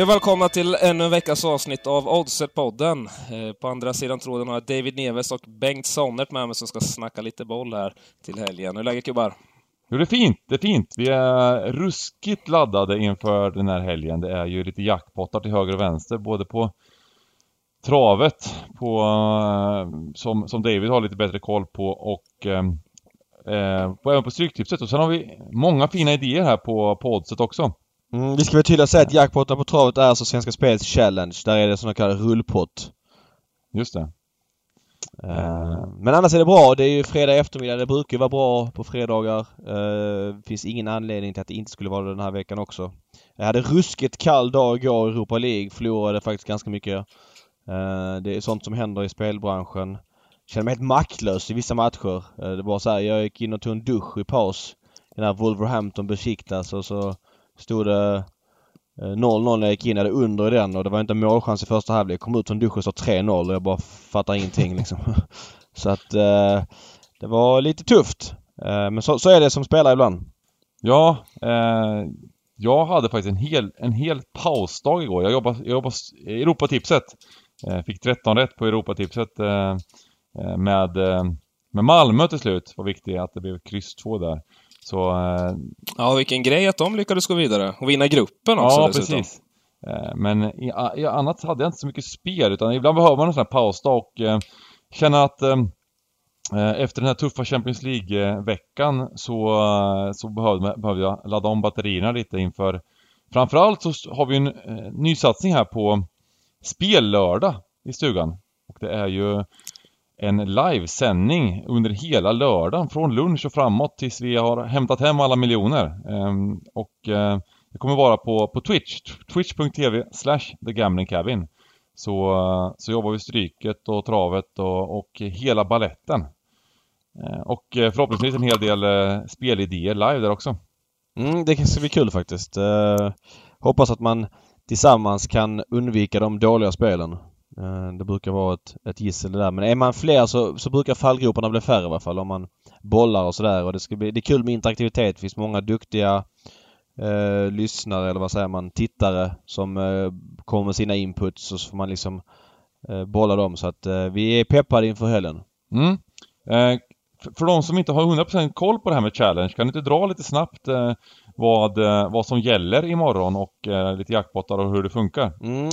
Hej och välkomna till ännu en veckas avsnitt av Oddset-podden. Eh, på andra sidan tråden har jag David Neves och Bengt Sonnert med mig som ska snacka lite boll här till helgen. Hur är läget gubbar? Jo, det är fint. Det är fint. Vi är ruskigt laddade inför den här helgen. Det är ju lite jackpottar till höger och vänster, både på travet, på, eh, som, som David har lite bättre koll på, och eh, eh, på, även på Stryktipset. Och sen har vi många fina idéer här på, på Oddset också. Mm, vi ska väl tydligt säga att jackpotten på travet är alltså Svenska Spels Challenge. Där är det sån kallad rullpott. Just det. Eh, Men annars är det bra. Det är ju fredag eftermiddag. Det brukar ju vara bra på fredagar. Eh, finns ingen anledning till att det inte skulle vara det den här veckan också. Jag hade ruskigt kall dag igår i Europa League. Förlorade faktiskt ganska mycket. Eh, det är sånt som händer i spelbranschen. Känner mig helt maktlös i vissa matcher. Det var så här, jag gick in och tog en dusch i paus. I den här Wolverhampton Besiktas och så stod det eh, 0-0 när jag gick in. Jag hade under i den och det var inte målchans i första halvlek. Kom ut från duschen och stod 3-0 och jag bara fattar ingenting liksom. så att eh, det var lite tufft. Eh, men så, så är det som spelare ibland. Ja, eh, jag hade faktiskt en hel, en hel pausdag igår. Jag jobbade, jag jobbade Europatipset. Eh, fick 13 rätt på Europatipset eh, eh, med, eh, med Malmö till slut. Var viktigt att det blev kryss 2 där. Så eh, Ja, vilken grej att de lyckades gå vidare och vinna gruppen också ja, dessutom. precis. Eh, Men i, i annat hade jag inte så mycket spel utan ibland behöver man en sån här pausdag och eh, känna att eh, efter den här tuffa Champions League-veckan så, så behövde, behövde jag ladda om batterierna lite inför Framförallt så har vi en eh, nysatsning här på spellördag i stugan. Och det är ju en livesändning under hela lördagen från lunch och framåt tills vi har hämtat hem alla miljoner. Ehm, och eh, det kommer vara på, på Twitch, twitch.tv slash thegamblingcabin. Så, eh, så jobbar vi stryket och travet och, och hela balletten. Ehm, och eh, förhoppningsvis en hel del spelidéer live där också. Mm, det ska bli kul faktiskt. Eh, hoppas att man tillsammans kan undvika de dåliga spelen. Eh, det brukar vara ett, ett gissel det där. Men är man fler så, så brukar fallgroparna bli färre i alla fall om man bollar och sådär. Och det ska bli, det är kul med interaktivitet. Det finns många duktiga eh, lyssnare eller vad säger man, tittare som eh, kommer med sina inputs och så får man liksom eh, bolla dem. Så att eh, vi är peppade inför helgen. Mm. Eh, för, för de som inte har 100% koll på det här med challenge, kan du inte dra lite snabbt eh, vad, vad som gäller imorgon och lite jackpottar och hur det funkar? Mm,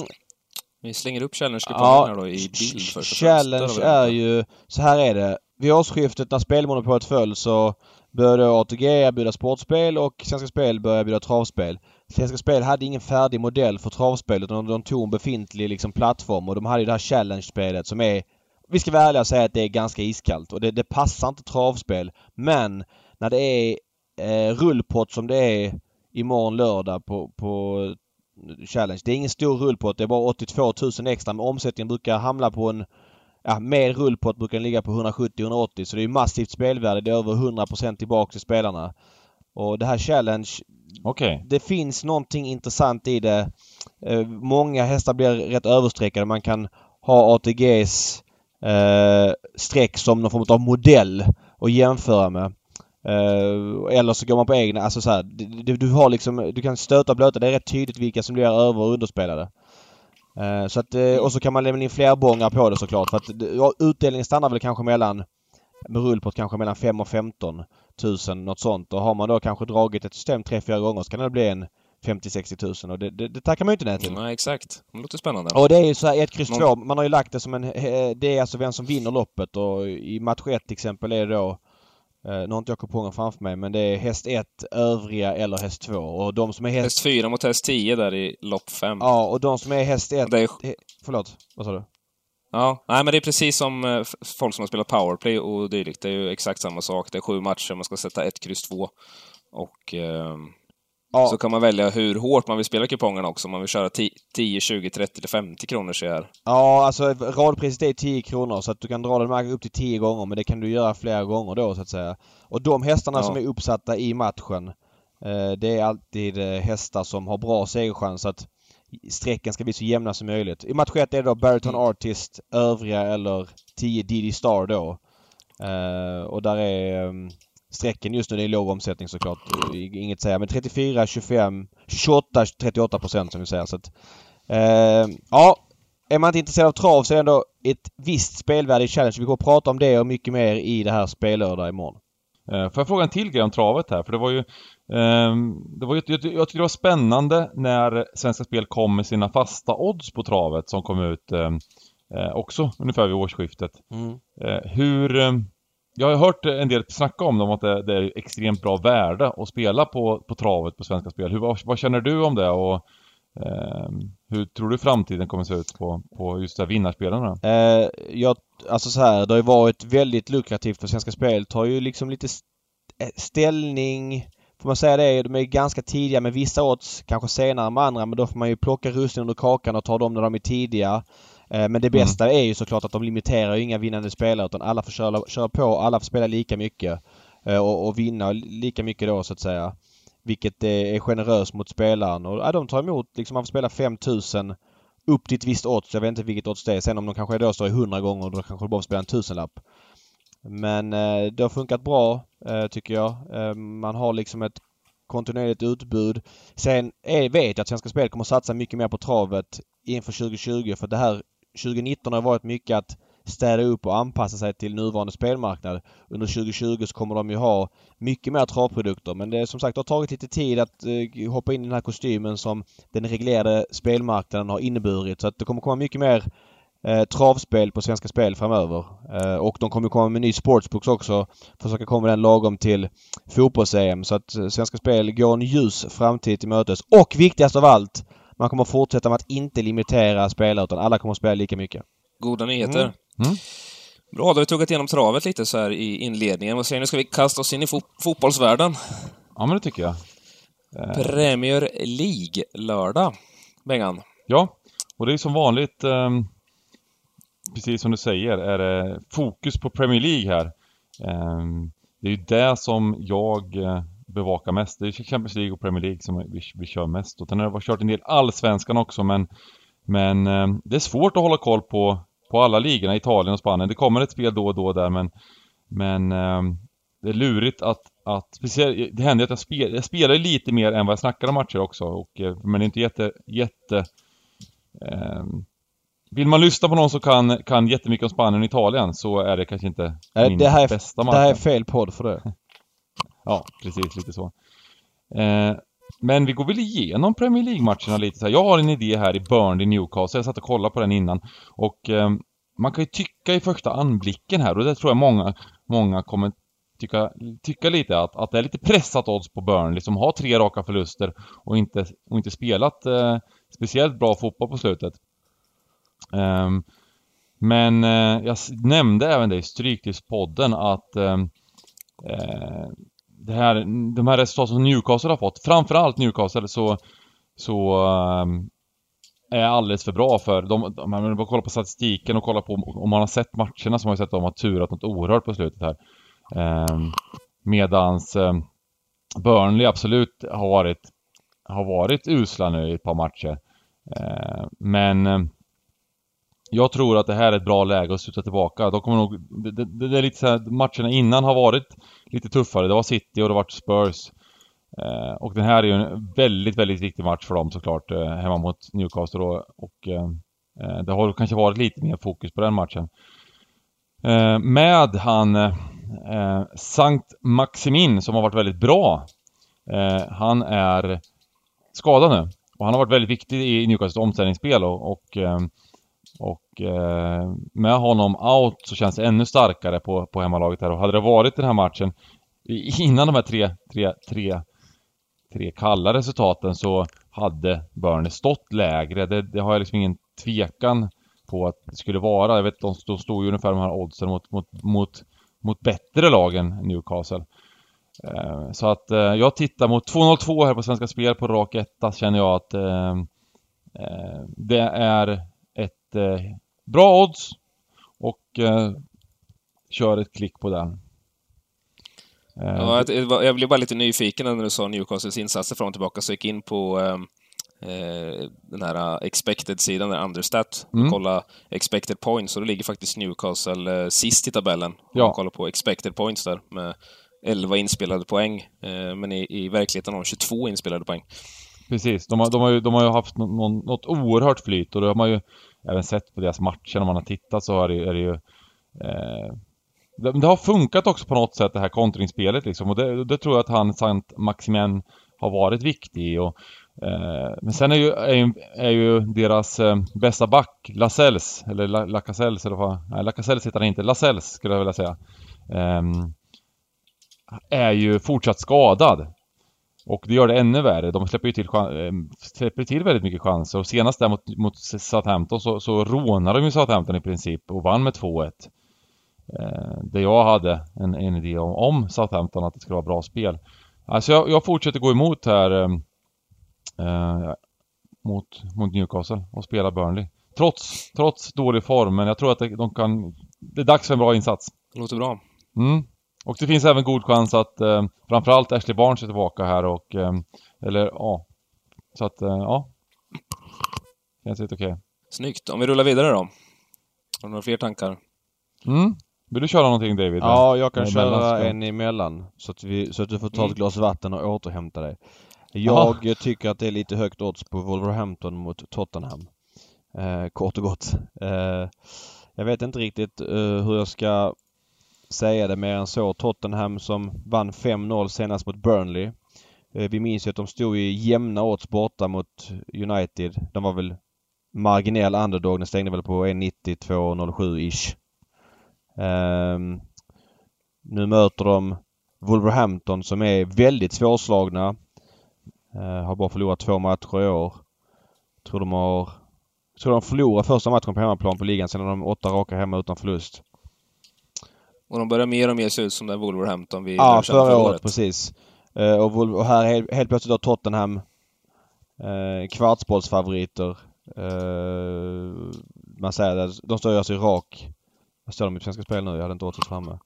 Vi slänger upp challenge-kupongen Ja, då i bild först och främst. Challenge vi är ju... Så här är det. Vid årsskiftet när spelmonopolet föll så började ATG erbjuda sportspel och Svenska Spel började erbjuda travspel. Svenska Spel hade ingen färdig modell för travspel utan de tog en befintlig liksom plattform och de hade ju det här challenge-spelet som är... Vi ska vara ärliga och säga att det är ganska iskallt och det, det passar inte travspel. Men när det är eh, rullpott som det är imorgon lördag på, på Challenge. Det är ingen stor rullpott. Det är bara 82 000 extra men omsättningen brukar hamna på en Ja, med rullpott brukar den ligga på 170-180 så det är massivt spelvärde. Det är över 100% tillbaka till spelarna. Och det här Challenge, Okej. det finns någonting intressant i det. Eh, många hästar blir rätt överstreckade. Man kan ha ATGs eh, streck som någon form av modell att jämföra med. Eh, eller så går man på egna. Alltså så här, du, du har liksom, du kan stöta och blöta. Det är rätt tydligt vilka som blir över och underspelade. Eh, så att, eh, och så kan man lämna in fler bongar på det såklart. För att utdelningen stannar väl kanske mellan med rullpott kanske mellan 5 och 15 000 något sånt. Och har man då kanske dragit ett system 3-4 gånger så kan det bli en 50-60 000 och det, det, det tackar man ju inte nej till. Nej, exakt. Det låter spännande. Och det är ju så här 1, kryss Någon- 2. Man har ju lagt det som en... Det är alltså vem som vinner loppet och i match 1 till exempel är det då nu har inte jag kupongen framför mig men det är häst 1, övriga eller häst 2. Och de som är häst... Häst 4 mot häst 10 där i lopp 5. Ja, och de som är häst 1... Det är, Förlåt, vad sa du? ja, nej men det är precis som eh, folk som har spelat powerplay och dylikt. Det är ju exakt samma sak. Det är sju matcher, man ska sätta ett kryss 2. Och ehm, Ja, så kan man välja hur hårt man vill spela kupongerna också. Om man vill köra 10, 10 20, 30 eller 50 kronor så här. ja alltså radpriset är 10 kronor så att du kan dra den upp till 10 gånger men det kan du göra flera gånger då så att säga. Och de hästarna Ja. som är uppsatta i matchen eh, det är alltid eh, hästar som har bra segerchans så att strecken ska bli så jämna som möjligt. I match 1 är det då Bariton Mm. Artist, övriga eller 10 Diddy Star då. Eh, och där är... strecken just nu. Det är låg omsättning såklart. Inget att säga. Men 34, 25, 28, 38 procent som vi säger. Så att, eh, ja, är man inte intresserad av trav så är det ändå ett visst spelvärde i Challenge. Vi kommer att prata om det och mycket mer i det här spellördag imorgon. Eh, får jag fråga en till grej om travet här? För det var ju... Eh, det var ju jag, tycker det var spännande när Svenska Spel kom med sina fasta odds på travet som kom ut eh, eh också ungefär vid årsskiftet. Mm. Eh, hur... Jag har hört en del snacka om dem att det, det, är extremt bra värde att spela på, på travet på Svenska Spel. Hur, vad, vad känner du om det och ehm, hur tror du framtiden kommer att se ut på, på just det här vinnarspelarna? Eh, jag, alltså så här, det har ju varit väldigt lukrativt för Svenska Spel. Tar ju liksom lite eh, ställning Får man säga det, de är ganska tidiga med vissa odds, kanske senare med andra men då får man ju plocka russinen ur kakan och ta dem när de är tidiga. Eh, men det mm. bästa mm. är ju såklart att de limiterar inga vinnande spelare utan alla får köra, köra på, alla får spela lika mycket. Eh, och, och vinna lika mycket då så att säga. Vilket är generöst mot spelaren. Och ja, de tar emot liksom, man får spela 5000 upp till ett visst odds. Jag vet inte vilket odds det är. Sen om de kanske då står i 100 gånger då kanske de bara får spela en tusenlapp. Men eh, det har funkat bra eh, tycker jag. Eh, man har liksom ett kontinuerligt utbud. Sen är, vet jag att Svenska Spel kommer satsa mycket mer på travet inför 2020 för det här 2019 har varit mycket att städa upp och anpassa sig till nuvarande spelmarknad. Under 2020 så kommer de ju ha mycket mer travprodukter men det är som sagt det har tagit lite tid att eh, hoppa in i den här kostymen som den reglerade spelmarknaden har inneburit. Så att det kommer komma mycket mer eh, travspel på Svenska Spel framöver. Eh, och de kommer komma med ny sportsbooks också. Försöka komma den lagom till fotbolls-EM. Så att eh, Svenska Spel går en ljus framtid till mötes. Och viktigast av allt! Man kommer fortsätta med att inte limitera spelare utan alla kommer att spela lika mycket. Goda nyheter. Mm. Mm. Bra, då har vi tuggat igenom travet lite så här i inledningen. Vad säger ni, nu ska vi kasta oss in i fo fotbollsvärlden? Ja, men det tycker jag. Eh. Premier League-lördag, Bengan. Ja, och det är som vanligt, eh, precis som du säger, är det fokus på Premier League här. Eh, det är ju det som jag eh, bevakar mest. Det är Champions League och Premier League som vi, vi kör mest. Och sen har jag kört en del allsvenskan också, men men eh, det är svårt att hålla koll på på alla ligorna, Italien och Spanien. Det kommer ett spel då och då där men, men eh, det är lurigt att, att speciellt, det händer att jag, spel, jag spelar lite mer än vad jag snackar om matcher också. Och, eh, men det är inte jätte, jätte eh, vill man lyssna på någon som kan, kan jättemycket om Spanien och Italien så är det kanske inte Nej, min det här bästa match. Det här är fel podd för det. ja, precis lite så. Eh, men vi går väl igenom Premier League-matcherna lite så här. Jag har en idé här i Burnley Newcastle. Jag satt och kollade på den innan. Och eh, man kan ju tycka i första anblicken här och det tror jag många, många kommer tycka, tycka lite att, att det är lite pressat odds på Burnley som har tre raka förluster och inte, och inte spelat eh, speciellt bra fotboll på slutet. Um, men eh, jag nämnde även det i Stryktipspodden att ehm, eh, eh det här, de här resultaten som Newcastle har fått, framförallt Newcastle så, så ehm, är alldeles för bra för de, de, man bara kolla på statistiken och kolla på om man har sett matcherna så har man sett att de har turat något oerhört på slutet här. Um, medans um, Burnley absolut har varit har varit usla nu i ett par matcher. Uh, men jag tror att det här är ett bra läge att sluta tillbaka. De kommer nog, det, det, det är lite så här, matcherna innan har varit lite tuffare. Det var City och det var Spurs. Eh, och den här är ju en väldigt, väldigt viktig match för dem såklart, eh, hemma mot Newcastle och, och eh, det har kanske varit lite mer fokus på den matchen. Eh, med han eh, Sankt Maximin som har varit väldigt bra. Eh, han är skadad nu och han har varit väldigt viktig i Newcastles omställningsspel och, och eh, och eh, med honom out så känns det ännu starkare på, på hemmalaget här. Och hade det varit den här matchen innan de här tre, tre, tre, tre kalla resultaten så hade Burnley stått lägre. Det, det har jag liksom ingen tvekan på att det skulle vara. Jag vet, de, stod, stod ju ungefär de här oddsen mot, mot, mot, mot bättre lag än Newcastle. Eh, så att eh, jag tittar mot 2.02 här på Svenska Spel på rak etta känner jag att eh, eh, det är eh, bra odds och eh, kör ett klick på den. Eh, ja, jag, jag blev bara lite nyfiken när du sa Newcastles insatser fram och tillbaka, så jag gick in på ehm, eh, den här eh, expected-sidan, understat, och mm. kolla expected points, och då ligger faktiskt Newcastle eh, sist i tabellen. Ja. Och kolla på expected points där, med 11 inspelade poäng, eh, men i, i verkligheten har de 22 inspelade poäng. Precis, de har, de har, ju, de har ju haft någon, något oerhört flyt och det har man ju även sett på deras matcher när man har tittat så är det, är det ju eh, det, det, har funkat också på något sätt det här kontringsspelet liksom. Och det, det tror jag att han, Saint Maximen, har varit viktig och eh, Men sen är ju, är ju, är ju deras eh, bästa back, Lasells, eller Lacazelles eller vad, nej Lacazelles heter han inte, Lasells skulle jag vilja säga. Eh, Är ju fortsatt skadad och det gör det ännu värre. De släpper ju till, eh, släpper till väldigt mycket chanser. Och senast där mot, mot Southampton så, så rånade de ju Southampton i princip och vann med 2-1. Eh, där jag hade en, en idé om, om, Southampton att det skulle vara bra spel. Alltså jag, jag fortsätter gå emot här eh, eh, mot, mot Newcastle och spela Burnley. Trots, trots dålig form, men jag tror att det, de kan... Det är dags för en bra insats. Det låter bra. Mm. Och det finns även god chans att eh, framförallt Ashley Barnes är tillbaka här och... Eh, eller ja. Så att, eh, ja. Känns helt okej. Okay. Snyggt. Om vi rullar vidare då. Har du några fler tankar? Mm. Vill du köra någonting David? Ja, jag kan köra en emellan. Så att, vi, så att du får ta ett mm. glas vatten och återhämta dig. Jag Aha. tycker att det är lite högt odds på Wolverhampton mot Tottenham. Eh, kort och gott. Eh, jag vet inte riktigt eh, hur jag ska säga det mer än så. Tottenham som vann 5-0 senast mot Burnley. Eh, vi minns ju att de stod i jämna odds borta mot United. De var väl marginell underdog. Den stängde väl på 1,90-2,07 ish. Um, nu möter de Wolverhampton som är väldigt svårslagna. Uh, har bara förlorat två matcher i år. Tror de har... Tror de förlorar första matchen på hemmaplan på ligan sen har de åtta raka hemma utan förlust. Och de börjar mer och mer se ut som den Wolverhampton vi Ja, förra, förra året. precis. Uh, och, och, här helt, helt plötsligt då Tottenham uh, kvartsbollsfavoriter. Uh, man säger att de står ju alltså i rak vad står de i Svenska Spel nu? Jag hade inte åt framme.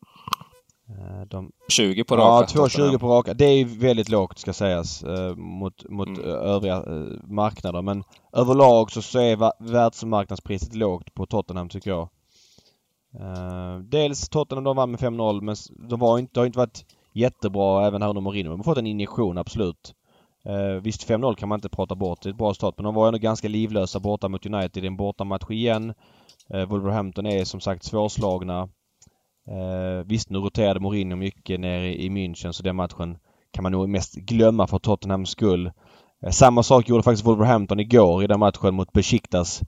Eh, de... 20 på raka? Ja, 2,20 på raka. Det är väldigt lågt ska sägas eh, mot, mot mm. övriga eh, marknader. Men överlag så, så är världsmarknadspriset lågt på Tottenham tycker jag. Eh, dels Tottenham de vann med 5-0 men de var inte, har inte varit jättebra även här under Mourinho. De har fått en injektion absolut. Uh, visst 5-0 kan man inte prata bort. Det är ett bra start men de var ändå ganska livlösa borta mot United det är en bortamatch igen. Uh, Wolverhampton är som sagt svårslagna. Uh, visst, nu roterade Mourinho mycket nere i München så den matchen kan man nog mest glömma för Tottenhams skull. Samma sak gjorde faktiskt Wolverhampton igår i den matchen mot Besiktas.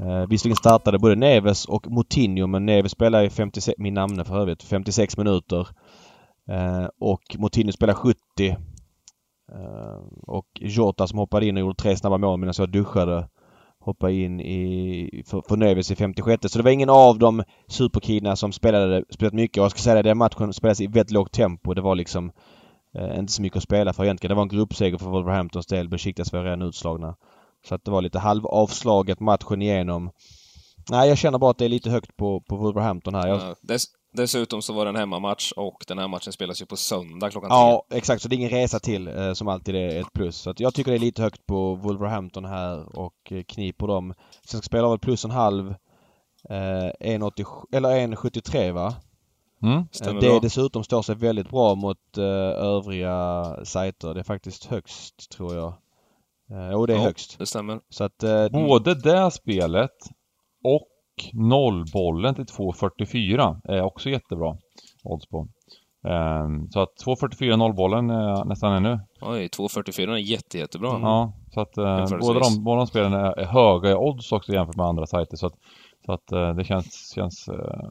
Eh, visserligen startade både Neves och Moutinho men Neves spelade i 56, min namne för övrigt, 56 minuter. Eh, och Moutinho spelade 70. Eh, och Jota som hoppade in och gjorde tre snabba mål medan jag duschade Hoppade in i, för, för Neves i 56. Så det var ingen av de superkidna som spelade spelat mycket. Och jag ska säga det, den matchen spelades i väldigt lågt tempo. Det var liksom eh, inte så mycket att spela för egentligen. Det var en gruppseger för Wolverhamptons del. Besiktas var redan utslagna. Så att det var lite halvavslaget matchen igenom. Nej, jag känner bara att det är lite högt på, på Wolverhampton här. Jag... Ja, dess, dessutom så var det en hemmamatch och den här matchen spelas ju på söndag klockan Ja, 10. exakt. Så det är ingen resa till eh, som alltid är ett plus. Så att jag tycker det är lite högt på Wolverhampton här och eh, kniper dem. Sen ska spela väl plus en halv eh, 1,80 eller 1,73 va? Mm, eh, det bra. dessutom står sig väldigt bra mot eh, övriga sajter. Det är faktiskt högst tror jag. Eh, jo, det är ja, högst. det stämmer. Så att, eh, Både det spelet och nollbollen till 2.44 är också jättebra odds på. Um, så att 2.44 nollbollen är nästan ännu. Oj, 2.44 är jätte, jättebra. Mm. Ja, så att uh, båda, de, båda de spelen är, är höga i odds också jämfört med andra sajter. Så att, så att uh, det känns, känns Eh,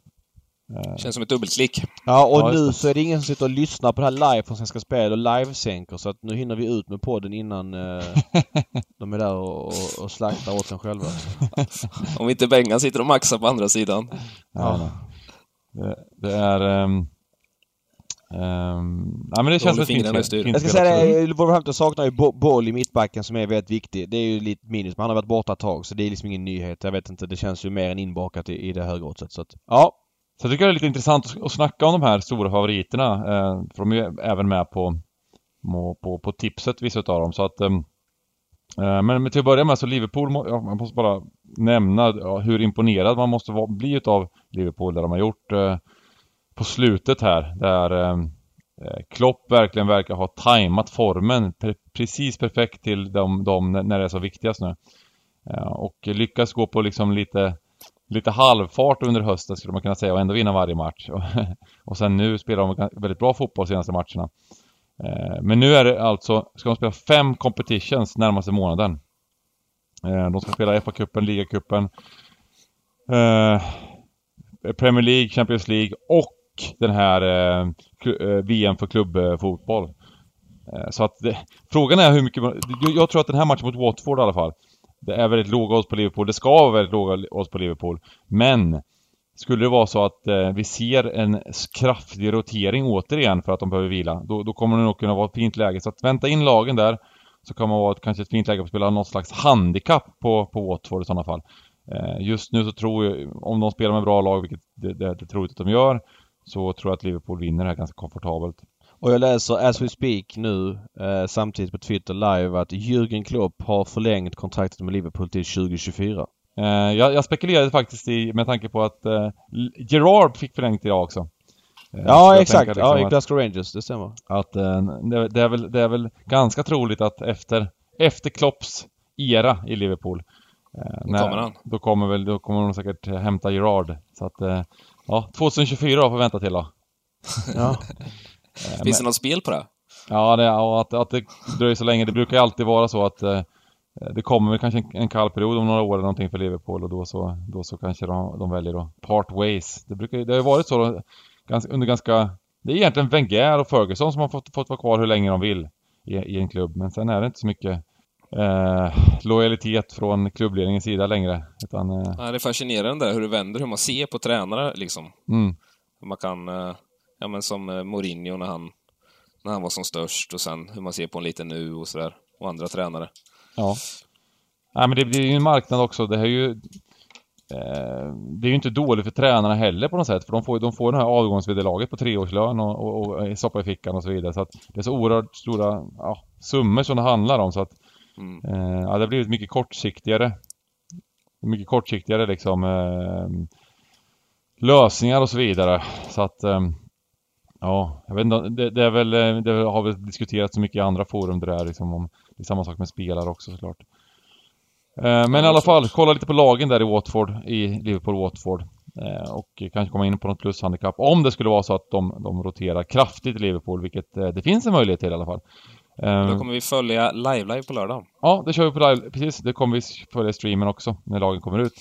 Känns som ett dubbelklick. Ja, och ja, nu så är det ingen som sitter och lyssnar på det här live från Svenska Spel och livesänker så att nu hinner vi ut med podden innan eh, de är där och, och, och slaktar åt sig själva. Om inte Bengan sitter och maxar på andra sidan. Ja, ja. Det, det, är... Um... Um, ja, men det känns ett fint Jag ska säga det, Wolverhampton saknar ju boll i mittbacken som är väldigt viktig. Det är ju lite minus, men han har varit borta ett tag så det är liksom ingen nyhet. Jag vet inte, det känns ju mer än inbakat i, i det högeroddset. Så att, ja, så jag tycker det är lite intressant att snacka om de här stora favoriterna. Eh, för de är ju även med på, på, på tipset, vissa utav dem. Så att, ehm, eh, men till att börja med så Liverpool, man måste bara nämna hur imponerad man måste bli utav Liverpool, det de har gjort eh, på slutet här. Där ehm, eh, Klopp verkligen verkar ha tajmat formen pre precis perfekt till dem de när det är så viktigast nu. Eh, och lyckas gå på liksom lite lite halvfart under hösten skulle man kunna säga och ändå vinna varje match. och sen nu spelar de väldigt bra fotboll de senaste matcherna. Eh, men nu är det alltså, ska de spela fem competitions närmaste månaden. Eh, de ska spela FA-cupen, ligacupen, eh, Premier League, Champions League och den här VM för klubbfotboll. Så att det, frågan är hur mycket jag tror att den här matchen mot Watford i alla fall det är väldigt låga odds på Liverpool, det ska vara väldigt låga odds på Liverpool Men skulle det vara så att eh, vi ser en kraftig rotering återigen för att de behöver vila, då, då kommer det nog kunna vara ett fint läge. Så att vänta in lagen där, så kan man vara ett, kanske ett fint läge att spela något slags handikapp på, på Watford i sådana fall. Eh, just nu så tror jag, om de spelar med bra lag, vilket det, det, det troligt att de gör, så tror jag att Liverpool vinner det här ganska komfortabelt. Och jag läser as we speak nu eh, samtidigt på Twitter live att Jürgen Klopp har förlängt kontraktet med Liverpool till 2024. Eh, jag, jag, spekulerade faktiskt i, med tanke på att eh, Gerard fick förlängt idag också. Eh, ja exakt, liksom ja i Glasgow Rangers, det stämmer. Att eh, det, det, är väl, det är väl ganska troligt att efter, efter Klopps era i Liverpool eh, när, kommer han. Då kommer, väl, då kommer de säkert hämta Gerard. Så att, eh, ja, 2024 får vi vänta till då. ja. Finns det något spel på det? Ja, det, ja att, att det dröjer så länge. Det brukar ju alltid vara så att Eh, det kommer kanske en, en kall period om några år eller någonting för Liverpool och då så, då så kanske de, de väljer då part ways. Det, brukar, det har ju varit så då, ganska, under ganska... Det är egentligen Wenger och Ferguson som har fått, fått vara kvar hur länge de vill i, i en klubb. Men sen är det inte så mycket eh, lojalitet från klubbledningens sida längre. Utan, eh... ja, det är fascinerande hur det vänder, hur man ser på tränare liksom. Mm. Man kan, eh, ja men som eh, Mourinho när han, när han var som störst och sen hur man ser på en liten nu och sådär. Och andra tränare. Ja. Nej men det blir ju en marknad också. Det är ju... Eh, det är ju inte dåligt för tränarna heller på något sätt. För de får, de får det här avgångsvederlaget på treårslön och, och, och soppa i fickan och så vidare. Så att det är så oerhört stora ja, summor som det handlar om. Så att mm. eh, ja, det har blivit mycket kortsiktigare. Mycket kortsiktigare liksom eh, lösningar och så vidare. Så att eh, Ja, jag vet inte, det, det, är väl, eh, det har väl diskuterats så mycket i andra forum det där liksom om, det är samma sak med spelare också såklart. Eh, men i alla fall, kolla lite på lagen där i Watford, i Liverpool-Watford. Eh, och kanske komma in på något plushandikapp om det skulle vara så att de, de roterar kraftigt i Liverpool, vilket det finns en möjlighet till i alla fall. Då kommer vi följa live-live på lördag. Ja, det kör vi på live, precis. Det kommer vi följa streamen också, när lagen kommer ut.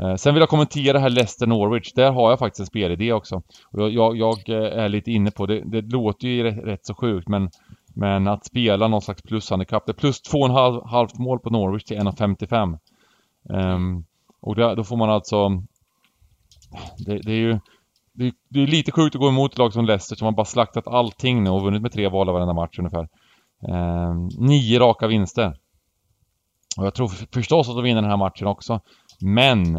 Eh, sen vill jag kommentera här Leicester Norwich. Där har jag faktiskt en spelidé också. Och jag, jag eh, är lite inne på det. Det låter ju rätt, rätt så sjukt men men att spela någon slags plushandikapp. Det är plus 2,5 mål på Norwich till 1,55. Um, ehm, och där, då får man alltså... Det, det är ju... Det, det, är lite sjukt att gå emot lag som Leicester som har bara slaktat allting nu och vunnit med tre bollar varenda match ungefär. Um, nio raka vinster. Och jag tror förstås att de vinner den här matchen också. Men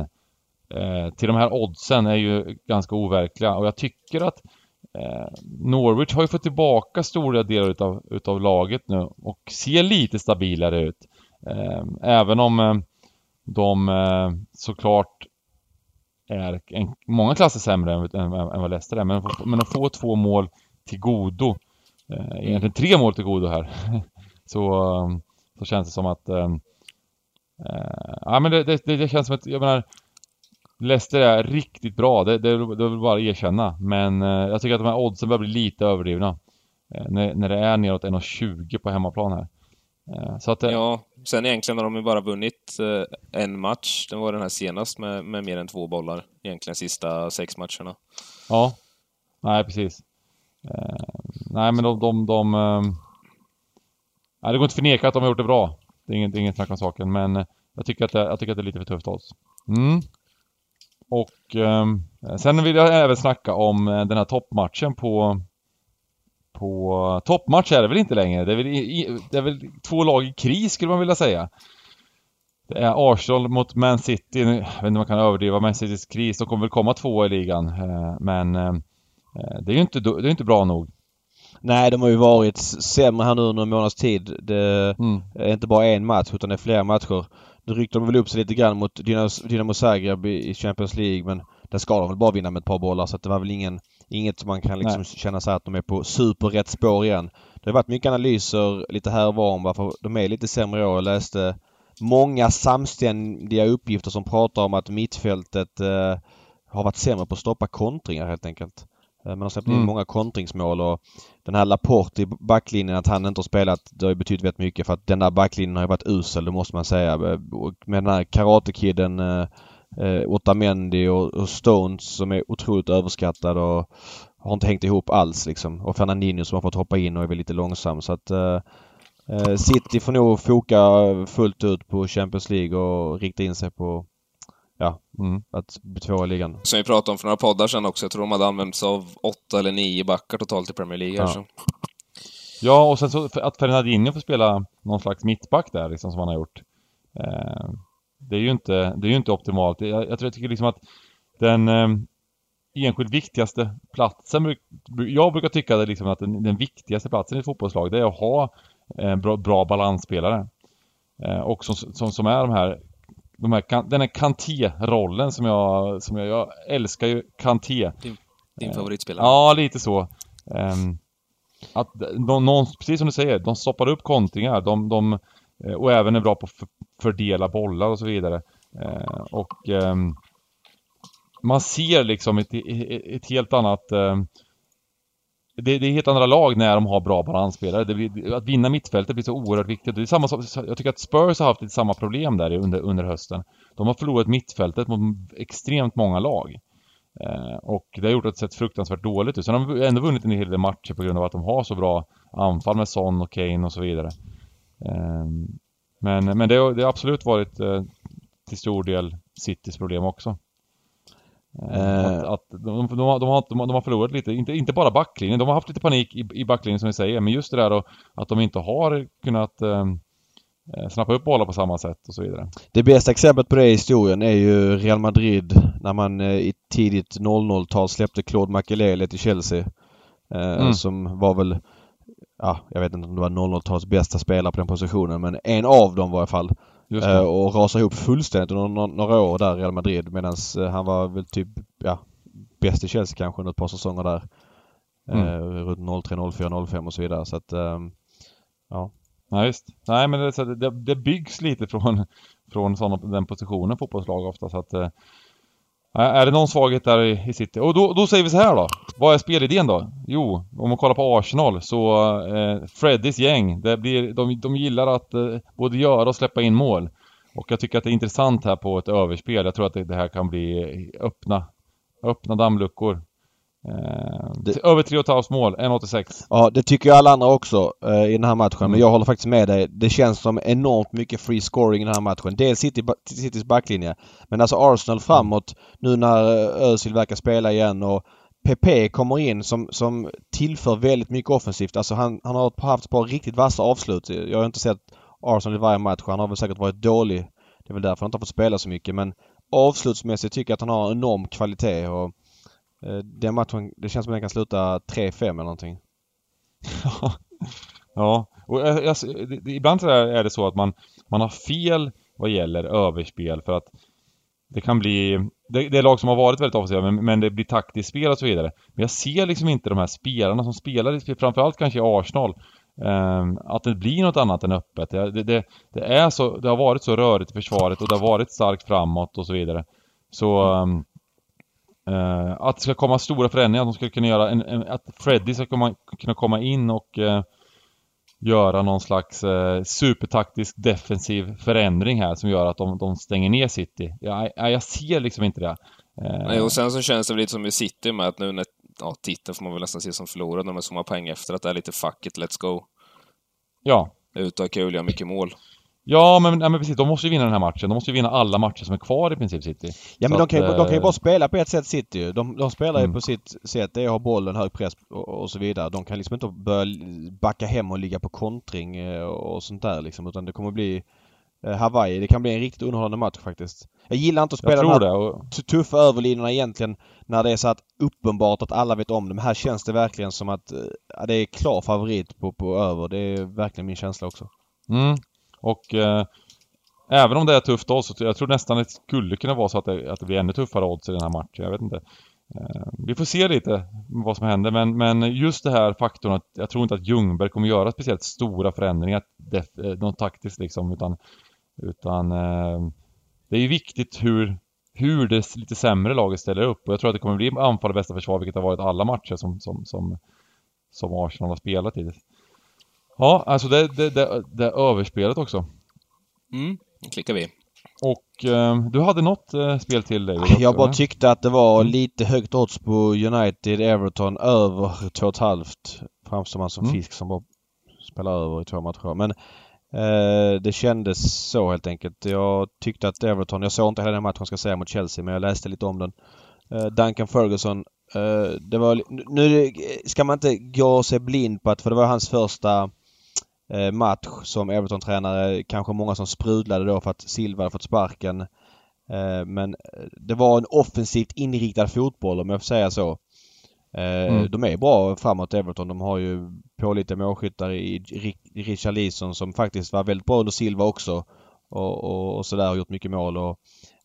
eh, till de här oddsen är ju ganska overkliga och jag tycker att eh, Norwich har ju fått tillbaka stora delar utav, utav laget nu och ser lite stabilare ut. Eh, även om eh, de eh, såklart är en, många klasser sämre än, än, än vad Leicester är. Men, men att få två mål till godo, eh, egentligen tre mål till godo här, så, eh, så känns det som att eh, Uh, ja men det, det, det, känns som att, jag menar Leicester är riktigt bra, det, det, det vill bara erkänna. Men uh, jag tycker att de här oddsen börjar bli lite överdrivna. Uh, när, när det är neråt 1,20 på hemmaplan här. så att, ja, sen egentligen har de ju bara vunnit en match. Det var den här senast med, med mer än två bollar. Egentligen sista sex matcherna. Ja, nej precis. nej men de, de, de, de nej, det går inte att förneka att de har gjort det bra. Det är inget, inget snack om saken, men eh, jag tycker att det, jag tycker att det är lite för tufft av oss. Mm. Och eh, sen vill jag även snacka om eh, den här toppmatchen på på toppmatch är det väl inte längre. Det är väl, det är väl två lag i kris skulle man vilja säga. Det är Arsenal mot Man City. Jag vet inte om man kan överdriva Man Citys kris. De kommer väl komma två i ligan. Eh, men det är ju inte, det är inte bra nog. Nej, de har ju varit sämre här nu under en månads tid. Det mm. är inte bara en match utan det är flera matcher. Nu ryckte de väl upp sig lite grann mot Dynamo Zagreb i Champions League men där ska de väl bara vinna med ett par bollar så att det var väl ingen, inget som man kan liksom känna sig att de är på superrätt spår igen. Det har varit mycket analyser lite här och var om varför de är lite sämre i år. Jag läste många samständiga uppgifter som pratar om att mittfältet eh, har varit sämre på att stoppa kontringar helt enkelt. Eh, man har släppt in mm. många kontringsmål och den här Laporte i backlinjen, att han inte har spelat, det har ju betytt väldigt mycket för att den där backlinjen har ju varit usel, det måste man säga. Eh, med den här Karate-kiden eh, eh, Otamendi och, och, Stones som är otroligt överskattad och har inte hängt ihop alls liksom. Och Fernandinho som har fått hoppa in och är väl lite långsam så att eh, City får nog foka fullt ut på Champions League och rikta in sig på ja, mm. att bli tvåa i ligan. Som vi pratade om för några poddar sedan också. Jag tror de hade använt sig av åtta eller nio backar totalt i Premier League. Ja, ja och sen så att Fernandinho får spela någon slags mittback där liksom som han har gjort. Eh, det är ju inte, det är ju inte optimalt. Jag, jag jag tycker liksom att den eh, enskilt viktigaste platsen, jag brukar tycka att, liksom att den, den viktigaste platsen i ett fotbollslag det är att ha eh, bra, bra balansspelare. Eh, och som, som, som är de här de här, den här Kanté-rollen som jag, som jag, jag älskar ju Kanté. Din, din favoritspelare? Ja, lite så. Um, att de, någon, precis som du säger, de stoppar upp kontringar. De, de, eh, och även är bra på att fördela bollar och så vidare. Uh, och um, man ser liksom ett, ett helt annat um, det, det, är helt andra lag när de har bra balansspelare. Blir, att vinna mittfältet blir så oerhört viktigt. Det är samma, som... jag tycker att Spurs har haft lite samma problem där under, under hösten. De har förlorat mittfältet mot extremt många lag. Eh, och det har gjort att det sett fruktansvärt dåligt ut. Sen har de ändå vunnit en hel del matcher på grund av att de har så bra anfall med Son och Kane och så vidare. Eh, men men det, det har absolut varit eh, till stor del Citys problem också. Eh, att, att de, de, har, de, har, de har förlorat lite, inte, inte bara backlinjen, de har haft lite panik i, i backlinjen som ni säger, men just det där då, att de inte har kunnat ehm, eh, snappa upp bollar på samma sätt och så vidare. Det bästa exemplet på det i historien är ju Real Madrid när man eh, i tidigt 00-tal släppte Claude Makelele till Chelsea. Eh, mm. Som var väl, ja, jag vet inte om det var 00-talets bästa spelare på den positionen men en av dem var i alla fall. Uh, och rasade ihop fullständigt under några år där i Real Madrid medan uh, han var väl typ, ja, bäst i Chelsea kanske under ett par säsonger där. Mm. Uh, runt 03, 04, 05 och så vidare så att, um, ja. Ja, visst. Nej men det, det, det byggs lite från, från såna, den positionen fotbollslag ofta så att är det någon svaghet där i City? Och då, då säger vi så här då. Vad är spelidén då? Jo, om man kollar på Arsenal så eh, Freddys gäng, det blir, de, de gillar att eh, både göra och släppa in mål. Och jag tycker att det är intressant här på ett överspel. Jag tror att det, det här kan bli eh, öppna, öppna dammluckor. Eh, det... Över 3,5 mål, 1,86. Ja, det tycker alla andra också eh, i den här matchen. Mm. Men jag håller faktiskt med dig. Det känns som enormt mycket free scoring i den här matchen. Dels City, Citys backlinje. Men alltså Arsenal framåt nu när eh, Özil verkar spela igen och PP kommer in som, som tillför väldigt mycket offensivt. Alltså han, han har haft ett par riktigt vassa avslut. Jag har inte sett Arsenal i varje match. Han har väl säkert varit dålig. Det är väl därför han inte har fått spela så mycket. Men avslutsmässigt tycker jag att han har enorm kvalitet. Och Eh, den matchen, det känns som att den kan sluta 3-5 eller någonting. ja, och alltså, ibland så är det så att man, man har fel vad gäller överspel för att det kan bli... Det, det är lag som har varit väldigt offensiva men, men det blir taktiskt spel och så vidare. Men jag ser liksom inte de här spelarna som spelar, framförallt kanske i Arsenal, Um, att det blir något annat än öppet. Det, det, det, är så, det har varit så rörigt i försvaret och det har varit starkt framåt och så vidare. Så um, Uh, att det ska komma stora förändringar, att de ska kunna göra en, en att Freddy ska komma, kunna komma in och uh, göra någon slags uh, supertaktisk defensiv förändring här som gör att de, de stänger ner City. Jag, jag, jag ser liksom inte det. Nej, och sen så känns det lite som i City med att nu när ja, titeln får man väl nästan se som förlorad när man så många poäng efter, att det är lite fuck it, let's go. Ja. Ut och ha kul, göra mycket mål. Ja men, ja, men precis, de måste ju vinna den här matchen. De måste ju vinna alla matcher som är kvar i princip City. Ja men de kan, ju, de kan ju eh, bara spela på ett sätt City ju. De, de spelar mm. ju på sitt sätt. Det är att ha bollen, hög press och, och, så vidare. De kan liksom inte börja backa hem och ligga på kontring eh, och sånt där liksom. Utan det kommer bli eh, Hawaii. Det kan bli en riktigt underhållande match faktiskt. Jag gillar inte att spela de här och... tuffa överlinjerna egentligen när det är så att uppenbart att alla vet om det. Men här känns det verkligen som att ja, det är klar favorit på, på över. Det är verkligen min känsla också. Mm. Och eh, även om det är tufft odds så jag tror nästan det skulle kunna vara så att det, att det blir ännu tuffare odds i den här matchen. Jag vet inte. Eh, vi får se lite vad som händer men, men just det här faktorn att jag tror inte att Ljungberg kommer göra speciellt stora förändringar, def, eh, något taktiskt liksom utan utan eh, det är ju viktigt hur, hur det lite sämre laget ställer upp och jag tror att det kommer bli anfall och bästa försvar vilket har varit alla matcher som, som, som, som Arsenal har spelat hittills. Ja, alltså det, det, det, det är överspelet också. Mm, klickar vi. Och eh, du hade något eh, spel till dig? Jag bara tyckte att det var mm. lite högt odds på United Everton över 2,5. Framstår man som mm. fisk som bara spelar över i två matcher. Men eh, det kändes så helt enkelt. Jag tyckte att Everton, jag såg inte hela den matchen ska säga mot Chelsea men jag läste lite om den. Eh, Duncan Ferguson, eh, det var... Nu ska man inte gå sig blind på att, för det var hans första match som Everton-tränare. Kanske många som sprudlade då för att Silva hade fått sparken. Eh, men det var en offensivt inriktad fotboll om jag får säga så. Eh, mm. De är bra framåt Everton. De har ju pålitliga målskyttar i Richard Leeson som faktiskt var väldigt bra under Silva också. Och, och, och sådär och gjort mycket mål och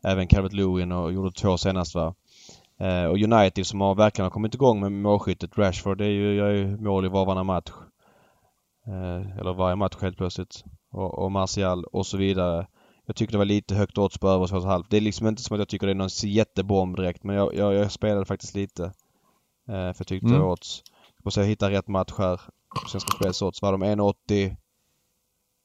även Calvert Lewin och gjorde två senast va. och United som har verkligen kommit igång med målskyttet. Rashford det är ju, gör ju mål i var varannan match. Eh, eller varje match helt plötsligt. Och, och Martial och så vidare. Jag tycker det var lite högt odds på över 2,5. Det är liksom inte som att jag tycker det är någon jättebomb direkt men jag, jag, jag spelade faktiskt lite. Eh, för jag tyckte mm. det var odds. Jag måste hitta rätt match här. Svenska Spels odds. Var de 1,80?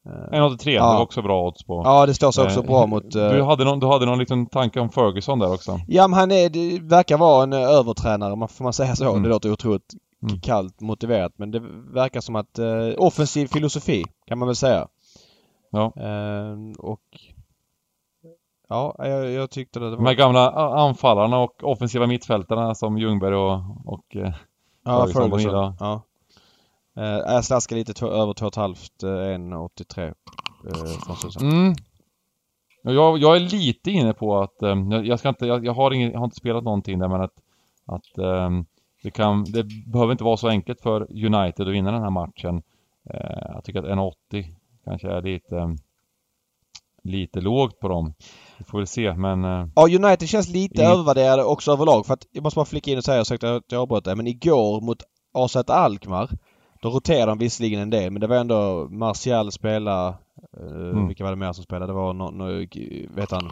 1,83. Ja. Det var också bra odds på. Ja, det står sig också eh, bra mot... Uh... Du, hade någon, du hade någon liten tanke om Ferguson där också? Ja, men han är, det verkar vara en övertränare, får man säga så? Mm. Det låter otroligt mm. kallt motiverat. Men det verkar som att eh, offensiv filosofi kan man väl säga. Ja. Eh, och Ja, jag, jag tyckte det var... De här gamla anfallarna och offensiva mittfältarna som Ljungberg och, och eh, Ja, Ferguson. Ja. Eh, jag slaskar lite över 2,5, 1,83 eh, från mm. jag, jag är lite inne på att, eh, jag, ska inte, jag, jag, har ingen, jag har inte spelat någonting där men att, att um, det, kan, det behöver inte vara så enkelt för United att vinna den här matchen. Eh, jag tycker att 1,80 kanske är lite, lite lågt på dem. Vi får väl se men... Eh, ja, United känns lite inget... övervärderade också överlag. För att, jag måste bara flika in och säga, jag att jag avbröt det, men igår mot AZ Alkmaar då roterade de visserligen en del men det var ändå Martial spela eh, mm. Vilka var det mer som spelade? Det var någon, no, vet han?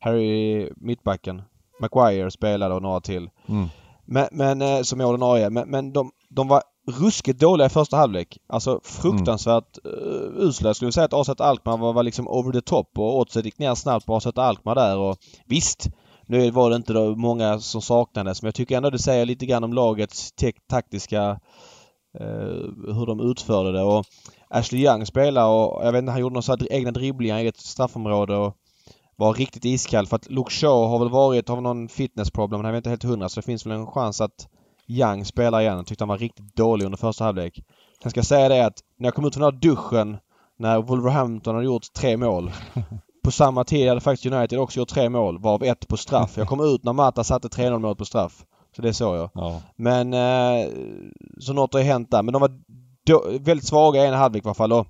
Harry mittbacken. Maguire spelade och några till. Mm. Men, men eh, som är ordinarie. Men, men de, de var ruskigt dåliga i första halvlek. Alltså fruktansvärt mm. uh, usla. Jag skulle säga att AZ Alkmaar var, var liksom over the top och oddset gick ner snabbt på AZ Alkmaar där och visst. Nu var det inte då många som saknades men jag tycker ändå det säger lite grann om lagets taktiska uh, hur de utförde det och Ashley Young spelade och jag vet inte han gjorde några egna dribblingar i eget straffområde och var riktigt iskall för att Luke Shaw har väl varit, har någon fitnessproblem, han är inte helt hundra så det finns väl en chans att Young spelar igen. Jag tyckte han var riktigt dålig under första halvlek. Sen ska jag säga det att när jag kom ut från den här duschen när Wolverhampton hade gjort tre mål. På samma tid hade faktiskt United också gjort tre mål, varav ett på straff. Jag kom ut när Mata satte 3-0 målet på straff. Så det såg jag. Ja. Men eh, så något har hänt där. Men de var väldigt svaga i en halvlek i alla fall. Och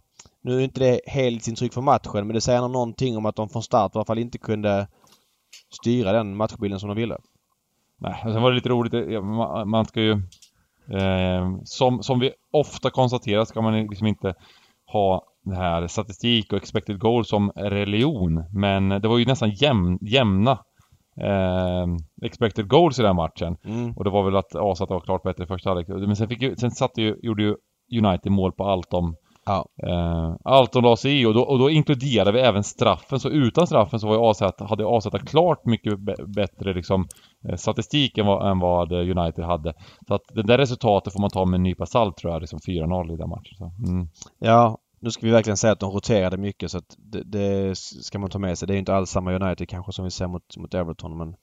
nu är inte det helhetsintryck för matchen men det säger någonting om att de från start i alla fall inte kunde styra den matchbilden som de ville. Nej, sen var det lite roligt, man ska ju... Eh, som, som vi ofta konstaterar ska man liksom inte ha det här statistik och expected goal som religion. Men det var ju nästan jäm, jämna eh, expected goals i den matchen. Mm. Och det var väl att ASA var klart bättre i första halvlek. Men sen, fick ju, sen satte ju, gjorde ju United mål på allt om Ja. Eh, Alton la sig i och då, och då inkluderade vi även straffen. Så utan straffen så var ju AZ, hade AZ klart mycket bättre liksom, eh, statistik än vad, än vad United hade. Så att det där resultatet får man ta med en nypa salt tror jag, liksom 4-0 i den matchen. Så, mm. Ja, nu ska vi verkligen säga att de roterade mycket så att det, det, ska man ta med sig. Det är inte alls samma United kanske som vi ser mot, mot Everton men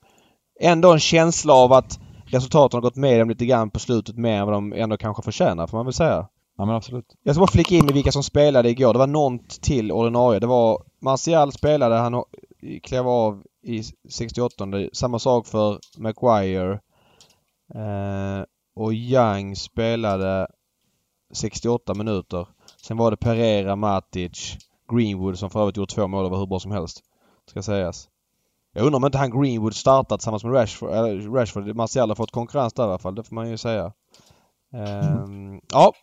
ändå en känsla av att resultaten har gått med dem lite grann på slutet mer än vad de ändå kanske förtjänar får man väl säga. Ja men absolut. Jag ska bara flika in med vilka som spelade igår. Det var något till ordinarie. Det var Martial spelade. Han klev av i 68. Samma sak för Maguire. Eh, och Young spelade 68 minuter. Sen var det Pereira, Matic, Greenwood som för övrigt gjort två mål och var hur bra som helst. Ska sägas. Jag undrar om inte han Greenwood startat tillsammans med Rashford. Äh, Rashford. Martial har fått konkurrens där i alla fall. Det får man ju säga. Um, ja.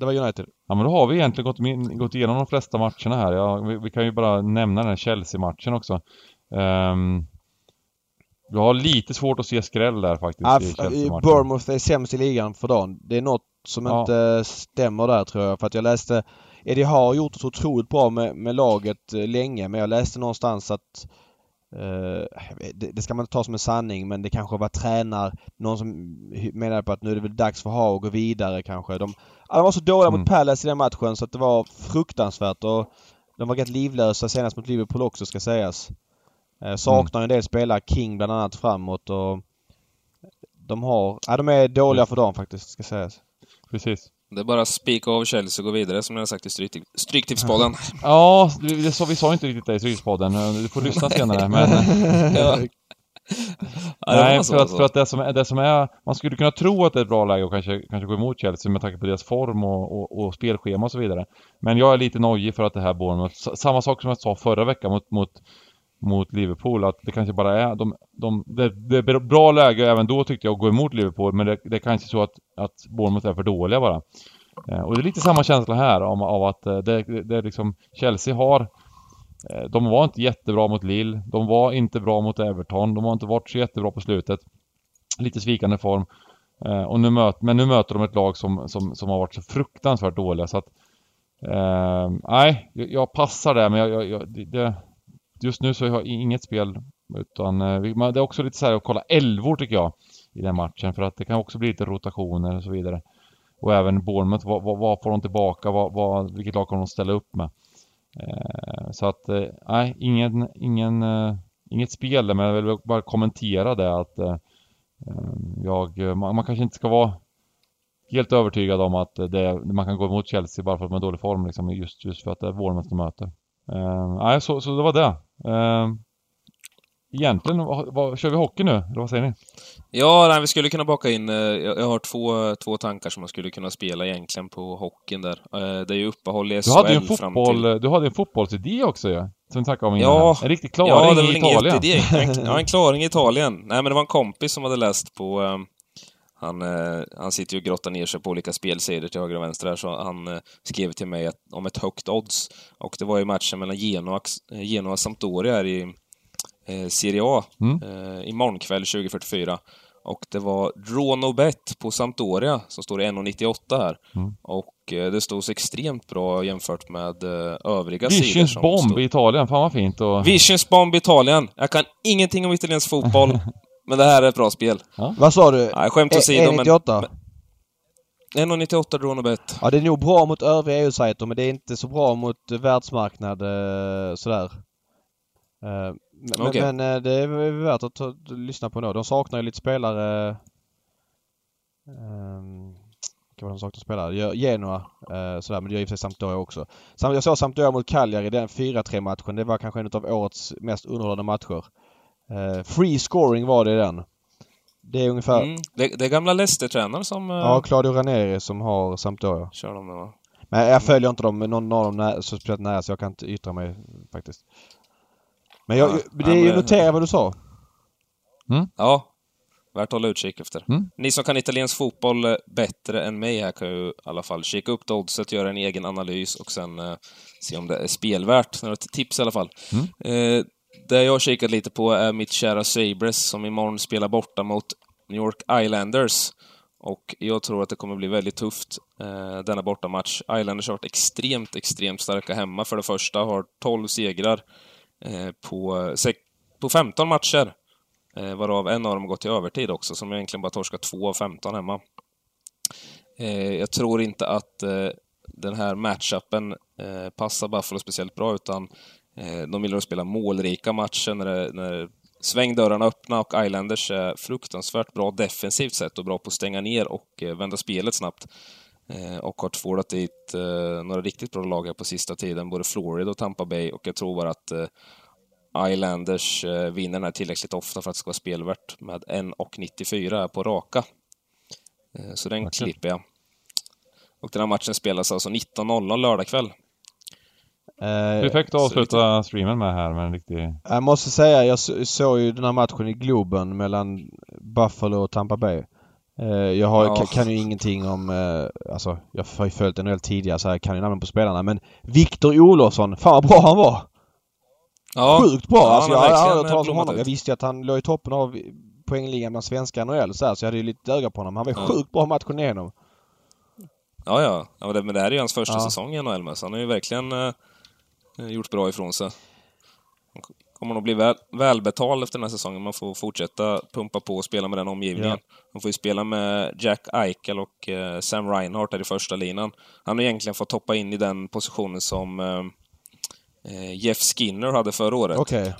Det var United. Ja men då har vi egentligen gått, gått igenom de flesta matcherna här. Ja, vi, vi kan ju bara nämna den här Chelsea-matchen också. Um, du har lite svårt att se skräll där faktiskt ja, i Chelsea-matchen. Bournemouth är sämst i ligan för dagen. Det är något som ja. inte stämmer där tror jag. För att jag läste Eddie har gjort det så otroligt bra med, med laget eh, länge men jag läste någonstans att det, det, ska man inte ta som en sanning men det kanske var tränar någon som menade på att nu är det väl dags för Ha att gå vidare kanske. De, de var så dåliga mm. mot Palace i den matchen så att det var fruktansvärt och de var rätt livlösa senast mot Liverpool också ska sägas. Uh, saknar mm. en del spelare, King bland annat framåt och de har, ja de är dåliga för dem faktiskt ska sägas. Precis. Det är bara spika av Chelsea och gå vidare som jag har sagt i stryk, Stryktipspodden. Ja, det sa, vi sa inte riktigt det i Stryktipspodden. Du får lyssna senare, men... ja. Nej, för att, för att det, som, det som är... Man skulle kunna tro att det är ett bra läge att kanske, kanske gå emot Chelsea med tanke på deras form och, och, och spelschema och så vidare. Men jag är lite nojig för att det här Bournemouth... Samma sak som jag sa förra veckan mot, mot mot Liverpool. Att det kanske bara är... De, de, det, det är bra läge även då tyckte jag att gå emot Liverpool. Men det, det är kanske så att, att Bournemouth är för dåliga bara. Eh, och det är lite samma känsla här om, av att eh, det, det är liksom... Chelsea har... Eh, de var inte jättebra mot Lille. De var inte bra mot Everton. De har inte varit så jättebra på slutet. Lite svikande form. Eh, och nu möt, men nu möter de ett lag som, som, som har varit så fruktansvärt dåliga så att... Eh, nej, jag, jag passar där men jag, jag, jag det, just nu så har jag inget spel utan eh, det är också lite så här att kolla elvor tycker jag i den matchen för att det kan också bli lite rotationer och så vidare. Och även Bournemouth, vad, vad, vad får de tillbaka? Vad, vad, vilket lag kommer de ställa upp med? Eh, så att, eh, nej, ingen, ingen, eh, inget spel där, men jag vill bara kommentera det att eh, eh jag, eh, man, man, kanske inte ska vara helt övertygad om att det, man kan gå emot Chelsea bara för att man är dålig form liksom, just, just för att det är Bournemouth de möter. nej, så, så det var det. Uh, egentligen, vad, vad, kör vi hockey nu? Eller vad säger ni? Ja, nej, vi skulle kunna baka in... Uh, jag, har två, två tankar som man skulle kunna spela egentligen på hockeyn där. Uh, det är ju uppehåll i SHL du hade ju en fotboll, till... Du hade en fotbollsidé också ja, som vi snackade om innan. Ja, en riktig klaring ja, i Italien. Idé. En, ja, en klaring i Italien. Nej, men det var en kompis som hade läst på... Han, eh, han sitter ju och grottar ner sig på olika spelsidor till höger och vänster här, så han eh, skrev till mig att, om ett högt odds. Och det var ju matchen mellan Genoa, eh, Genoa och Sampdoria här i eh, Serie A, mm. eh, imorgon kväll 2044. Och det var draw bet på Sampdoria som står i 1,98 här. Mm. Och eh, det stod så extremt bra jämfört med eh, övriga Visions sidor. Visions bomb stod... i Italien, fan vad fint. Och... Visions bomb i Italien. Jag kan ingenting om italiensk fotboll. Men det här är ett bra spel. Ja. Vad sa du? Nej, skämt åsido, men... 1,98? 1,98 Dronobet. Ja, det är nog bra mot övriga EU-sajter, men det är inte så bra mot världsmarknad eh, sådär. Eh, men, okay. men eh, det är värt att ta, lyssna på då. De saknar ju lite spelare. Um, vad de saknar spelare? Genoa uh, sådär, men det gör i och för sig Sampdoria också. Jag såg Sampdoria mot Cagliari, den 4-3 matchen. Det var kanske en av årets mest underhållande matcher. Uh, free scoring var det i den. Det är ungefär... Mm, det, det är gamla Leicester-tränaren som... Uh... Ja, Claudio Ranieri som har Sampdoria. Kör de det va? Men jag följer inte dem, någon av dem när, så speciellt nära så jag kan inte yttra mig faktiskt. Men jag, ja, det är ju notera vad du sa. Mm. Ja, värt att hålla utkik efter. Mm. Ni som kan italiensk fotboll eh, bättre än mig här kan ju i alla fall kika upp oddset, göra en egen analys och sen eh, se om det är spelvärt. Några tips i alla fall. Mm. Eh, det jag har kikat lite på är mitt kära Sabres som imorgon spelar borta mot New York Islanders. Och jag tror att det kommer bli väldigt tufft, eh, denna bortamatch. Islanders har varit extremt, extremt starka hemma. För det första har 12 segrar eh, på, på 15 matcher. Eh, varav en av dem gått till övertid också, som egentligen bara torskat 2 av 15 hemma. Eh, jag tror inte att eh, den här matchupen eh, passar Buffalo speciellt bra, utan de gillar att spela målrika matcher när, det, när svängdörrarna öppna och Islanders är fruktansvärt bra defensivt sett och bra på att stänga ner och eh, vända spelet snabbt. Eh, och har tvålat dit några riktigt bra lag här på sista tiden, både Florida och Tampa Bay och jag tror bara att Islanders vinner den här tillräckligt ofta för att det ska vara spelvärt med 1,94 på raka. Så den klipper jag. Och den här matchen spelas alltså 19.00 lördag kväll. Perfekt att avsluta streamen med här med en riktig... Jag måste säga, jag såg ju den här matchen i Globen mellan Buffalo och Tampa Bay. Jag har, ja. kan ju ingenting om, alltså jag har ju följt NHL tidigare så jag kan ju namnen på spelarna men Viktor Olofsson, fan vad bra han var! Ja. Sjukt bra! Ja, alltså, jag har aldrig hört talas om honom. Jag visste ju att han låg i toppen av poängligan bland svenska NHL så, här, så jag hade ju lite öga på honom. Han var ja. sjukt bra matchen igenom. Ja, ja. ja men, det, men det här är ju hans första ja. säsong i NHL med, så han har ju verkligen eh, gjort bra ifrån sig. Han kommer nog bli väl, välbetald efter den här säsongen. Man får fortsätta pumpa på och spela med den omgivningen. Ja. Man får ju spela med Jack Eichel och eh, Sam Reinhardt där i första linan. Han har egentligen fått hoppa in i den positionen som eh, eh Jeff Skinner hade förra året. Okay.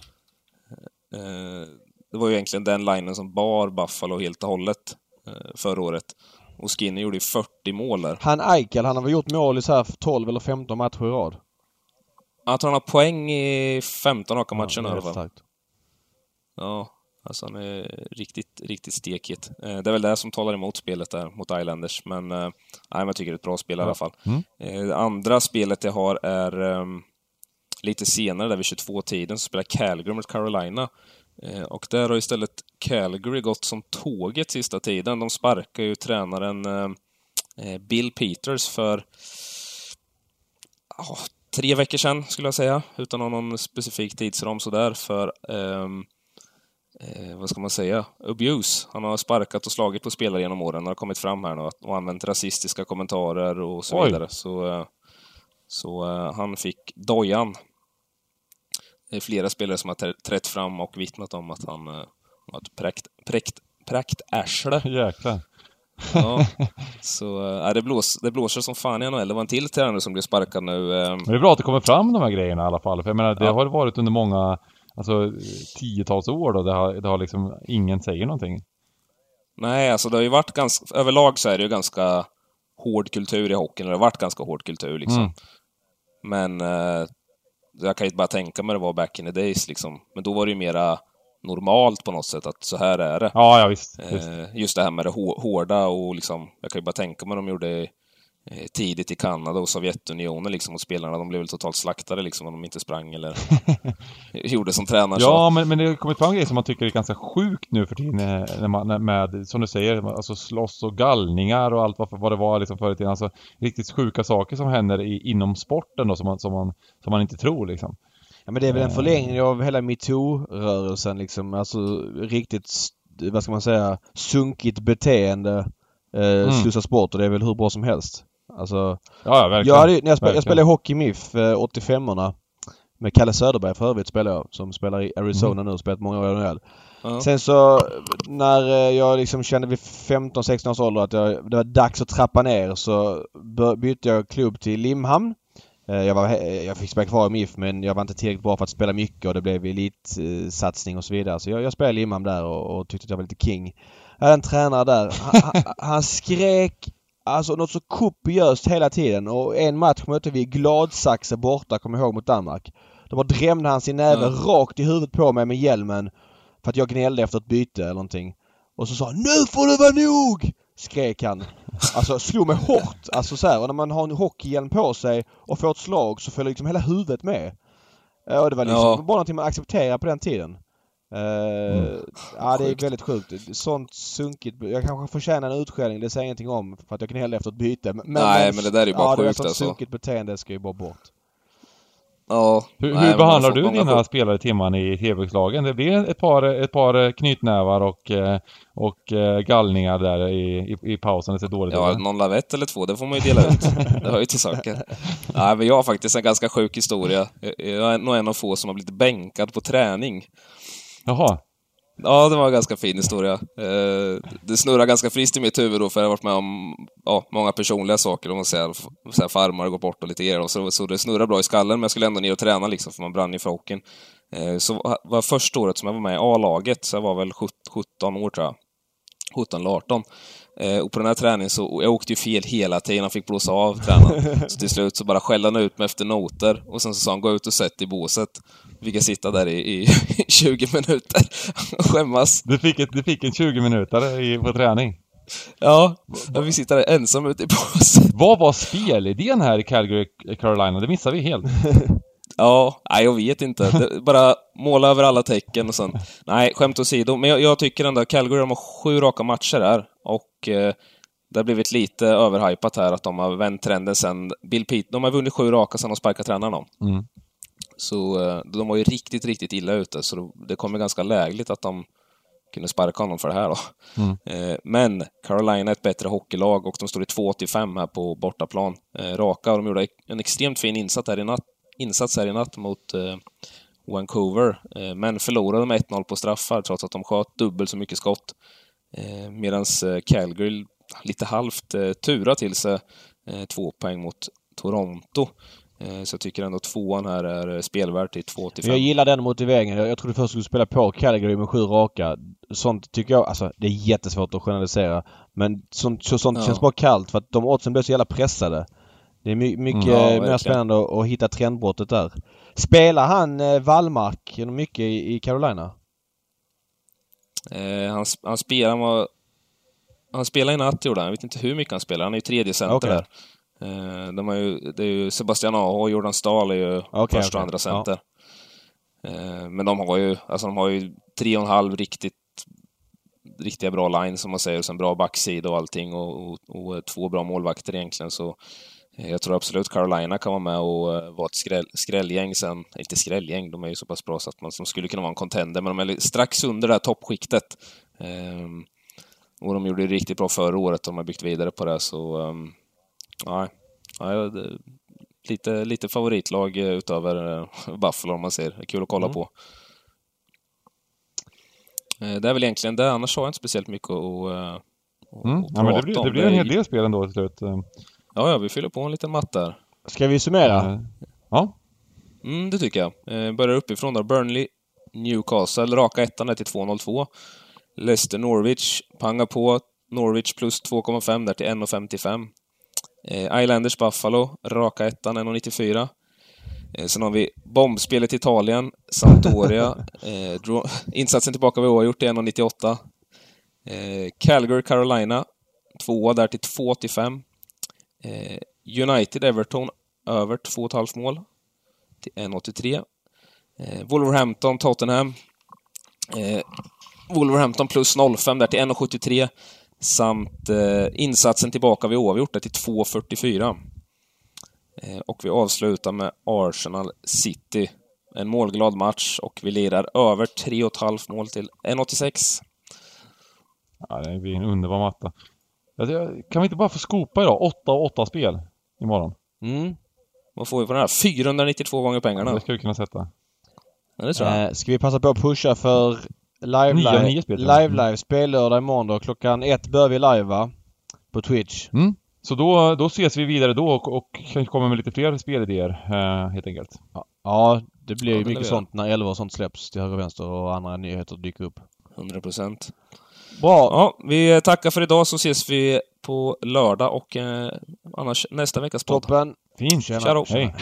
Eh, det var ju egentligen den linen som bar Buffalo helt och hållet eh, förra året. Och Skinner gjorde ju 40 mål där. Han Eichel, han har väl gjort mål i så här 12 eller 15 matcher i rad? Jag tror han har poäng i 15 raka matcher ja, i alla fall. Starkt. Ja, alltså han är riktigt, riktigt stekigt. Eh, det är väl det som talar emot spelet där, mot Islanders. Men, eh, nej, jag tycker det är ett bra spel i alla fall. Mm. Det andra spelet jag har är um, lite senare, där vid 22-tiden, så spelar Calgary mot Carolina. Eh, och där har istället Calgary gått som tåget sista tiden. De sparkar ju tränaren eh, eh, Bill Peters för tre veckor sedan, skulle jag säga, utan någon specifik tidsram sådär, för ehm, eh, vad ska man säga, abuse. Han har sparkat och slagit på spelare genom åren, har kommit fram här nu och använt rasistiska kommentarer och så Oj. vidare. Så, så han fick dojan det är flera spelare som har trätt fram och vittnat om att han uh, har ett präkt, präkt, präktärsle. Jäklar. Ja, så äh, det, blås, det blåser som fan i NHL. Det var en till tränare som blev sparkad nu. Äh... Men det är bra att det kommer fram de här grejerna i alla fall. För jag menar, det ja. har varit under många, alltså tiotals år då, det har, det har liksom, ingen säger någonting. Nej, alltså det har ju varit ganska, överlag så är det ju ganska hård kultur i hockeyn. Det har varit ganska hård kultur liksom. Mm. Men äh, jag kan ju bara tänka mig det var back in the days liksom. Men då var det ju mera normalt på något sätt att så här är det. Ja, ja visst. Eh, just det här med det hårda och liksom, jag kan ju bara tänka mig de gjorde Eh, tidigt i Kanada och Sovjetunionen liksom och spelarna de blev väl totalt slaktade liksom om de inte sprang eller gjorde som tränaren Ja, men, men det har kommit fram grejer som man tycker är ganska sjukt nu för tiden eh, när man, med, som du säger, alltså slåss och gallningar och allt vad, vad det var liksom förr i tiden. Alltså riktigt sjuka saker som händer i, inom sporten då som man, som, man, som man inte tror liksom. Ja men det är väl en eh. förlängning av hela metoo-rörelsen liksom. Alltså riktigt, vad ska man säga, sunkigt beteende eh, mm. slussas bort och det är väl hur bra som helst. Alltså, ja, verkligen. Jag, hade, när jag, spelade, jag spelade hockey MIF eh, 85orna. Med Kalle Söderberg för övrigt spelade jag. Som spelar i Arizona mm. nu spelat många år i NHL. Uh-huh. Sen så när eh, jag liksom kände vid 15-16 års ålder att jag, det var dags att trappa ner så bytte jag klubb till Limhamn. Eh, jag, var, jag fick spela kvar i MIF men jag var inte tillräckligt bra för att spela mycket och det blev elitsatsning och så vidare. Så jag, jag spelade Limhamn där och, och, tyckte att jag var lite king. Jag hade en tränare där. Han, han, skrek Alltså något så kopiöst hela tiden och en match mötte vi Gladsaxe borta, kommer jag ihåg, mot Danmark. Då bara drämde han sin näve mm. rakt i huvudet på mig med hjälmen för att jag gnällde efter ett byte eller någonting. Och så sa han NU FOR DET VARA NOG! Skrek han. Alltså slog mig hårt. Alltså så här, och när man har en hockeyhjälm på sig och får ett slag så följer liksom hela huvudet med. Och det var liksom ja. bara någonting man accepterade på den tiden. Uh, mm. Ja, det är väldigt sjukt. Sånt sunkigt. Jag kanske förtjänar en utskällning, det säger ingenting om för att jag gnällde efter ett byte. Men, Nej, men, men det där är ju bara ja, sjukt alltså. sånt sunkigt beteende ska ju bara bort. Ja. Hur, nej, hur behandlar du dina få... spelare timman i TV-lagen? Det blir ett par, ett par knytnävar och, eh, och eh, gallningar där i, i, i pausen. Det ser dåligt Ja, någon lavett eller två, det får man ju dela ut. det hör ju till saken. Nej, men jag har faktiskt en ganska sjuk historia. Jag är nog en av få som har blivit bänkad på träning. Jaha. Ja, det var en ganska fin historia. Eh, det snurrar ganska friskt i mitt huvud då, för jag har varit med om ja, många personliga saker. Om man säger, så här, farmar går bort och lite grejer. Så, så det snurrar bra i skallen, men jag skulle ändå ner och träna liksom, för man brann ju för hockeyn. Eh, så var första året som jag var med i A-laget, så jag var väl 17 år tror jag. 17 eller 18. Eh, och på den här träningen så, jag åkte ju fel hela tiden, han fick blåsa av tränaren. Så till slut så bara skällde han ut mig efter noter och sen så sa han gå ut och sätt i båset. Vi kan sitta där i, i 20 minuter och skämmas. Du fick, ett, du fick en 20 minuter i, på träning? Ja, jag fick sitta där ensam ute i båset. Vad var spelidén här i Calgary, Carolina? Det missade vi helt. Ja, nej, jag vet inte. Det, bara måla över alla tecken och sen... Nej, skämt åsido. Men jag, jag tycker ändå Calgary de har sju raka matcher här och eh, det har blivit lite överhypat här att de har vänt trenden sen Bill Pete, De har vunnit sju raka sen de sparkade tränaren mm. Så eh, de var ju riktigt, riktigt illa ute, så det kommer ganska lägligt att de kunde sparka honom för det här då. Mm. Eh, men Carolina är ett bättre hockeylag och de står i 2,85 här på bortaplan. Eh, raka och de gjorde en extremt fin insats här i natt, insats här i natt mot Vancouver, men förlorade med 1-0 på straffar trots att de sköt dubbelt så mycket skott. Medan Calgary lite halvt tura till sig två poäng mot Toronto. Eh, så jag tycker ändå tvåan här är spelvärd till 2 till 5. Jag gillar den motiveringen. Jag, jag trodde först du skulle spela på Calgary med sju raka. Sånt tycker jag, alltså det är jättesvårt att generalisera. Men sånt, sånt ja. känns bara kallt för att de oddsen blir så jävla pressade. Det är my, mycket mm, ja, mer spännande att, hitta trendbrottet där. Spelar han eh, Wallmark mycket i, i Carolina? Eh, han, han spelar, han, var, han spelar i natt gjorde han. Jag vet inte hur mycket han spelar. Han är ju tredje center okay. där. Eh, de har ju, det är ju Sebastian Aho och Jordan Stahl är ju okay, första och andra center. Ja. Eh, men de har ju, alltså de har ju tre och en halv riktigt riktiga bra line som man säger, och sen bra backsida och allting och, och, och, två bra målvakter egentligen så eh, jag tror absolut Carolina kan vara med och vara ett skräll, skrällgäng sen, inte skrällgäng, de är ju så pass bra så att man som skulle kunna vara en contender, men de är strax under det här toppskiktet. Um, och de gjorde det riktigt bra förra året, de har byggt vidare på det så um, Nej, nej lite, lite favoritlag utöver eh, Buffalo om man ser. Kul att kolla mm. på. Eh, det är väl egentligen det, annars har jag inte speciellt mycket att, att, mm. ja, men det blir, det blir en hel del spel ändå till slut. Ja, ja, vi fyller på en liten matt där. Ska vi summera? Ja. Mm, det tycker jag. Börjar uppifrån då. Burnley, Newcastle, raka ettan är till 2,02. Leicester, Norwich, panga på. Norwich plus 2,5 där till 1,55. Eh, Islanders Buffalo, raka ettan, 1,94. Eh, sen har vi bombspelet Italien, Sampdoria. eh, insatsen tillbaka vi har gjort är 1,98. Eh, Calgary, Carolina, tvåa där till 2,85. Eh, United, Everton, över 2,5 mål till 1,83. Eh, Wolverhampton, Tottenham. Eh, Wolverhampton plus 0,5 där till 1,73 samt eh, insatsen tillbaka vid oavgjort till 2.44. Eh, och vi avslutar med Arsenal City. En målglad match och vi lirar över 3,5 mål till 1,86. Ja, det blir en underbar matta. Kan vi inte bara få skopa idag? 8 och 8 spel imorgon. Mm. Vad får vi på den här? 492 gånger pengarna. Ja, det ska vi kunna sätta. Ja, det tror jag. Eh, ska vi passa på att pusha för Live Live, nio spel, live, live spellördag imorgon då. Klockan ett börjar vi live va? På Twitch. Mm. Så då, då ses vi vidare då och, och kanske kommer med lite fler spelidéer eh, helt enkelt. Ja, ja det blir ju ja, mycket sånt när 11 och sånt släpps till höger och vänster och andra nyheter dyker upp. 100 procent. Bra! Ja, vi tackar för idag så ses vi på lördag och eh, annars nästa veckas podd. Toppen! Fint! Tjena! Hej!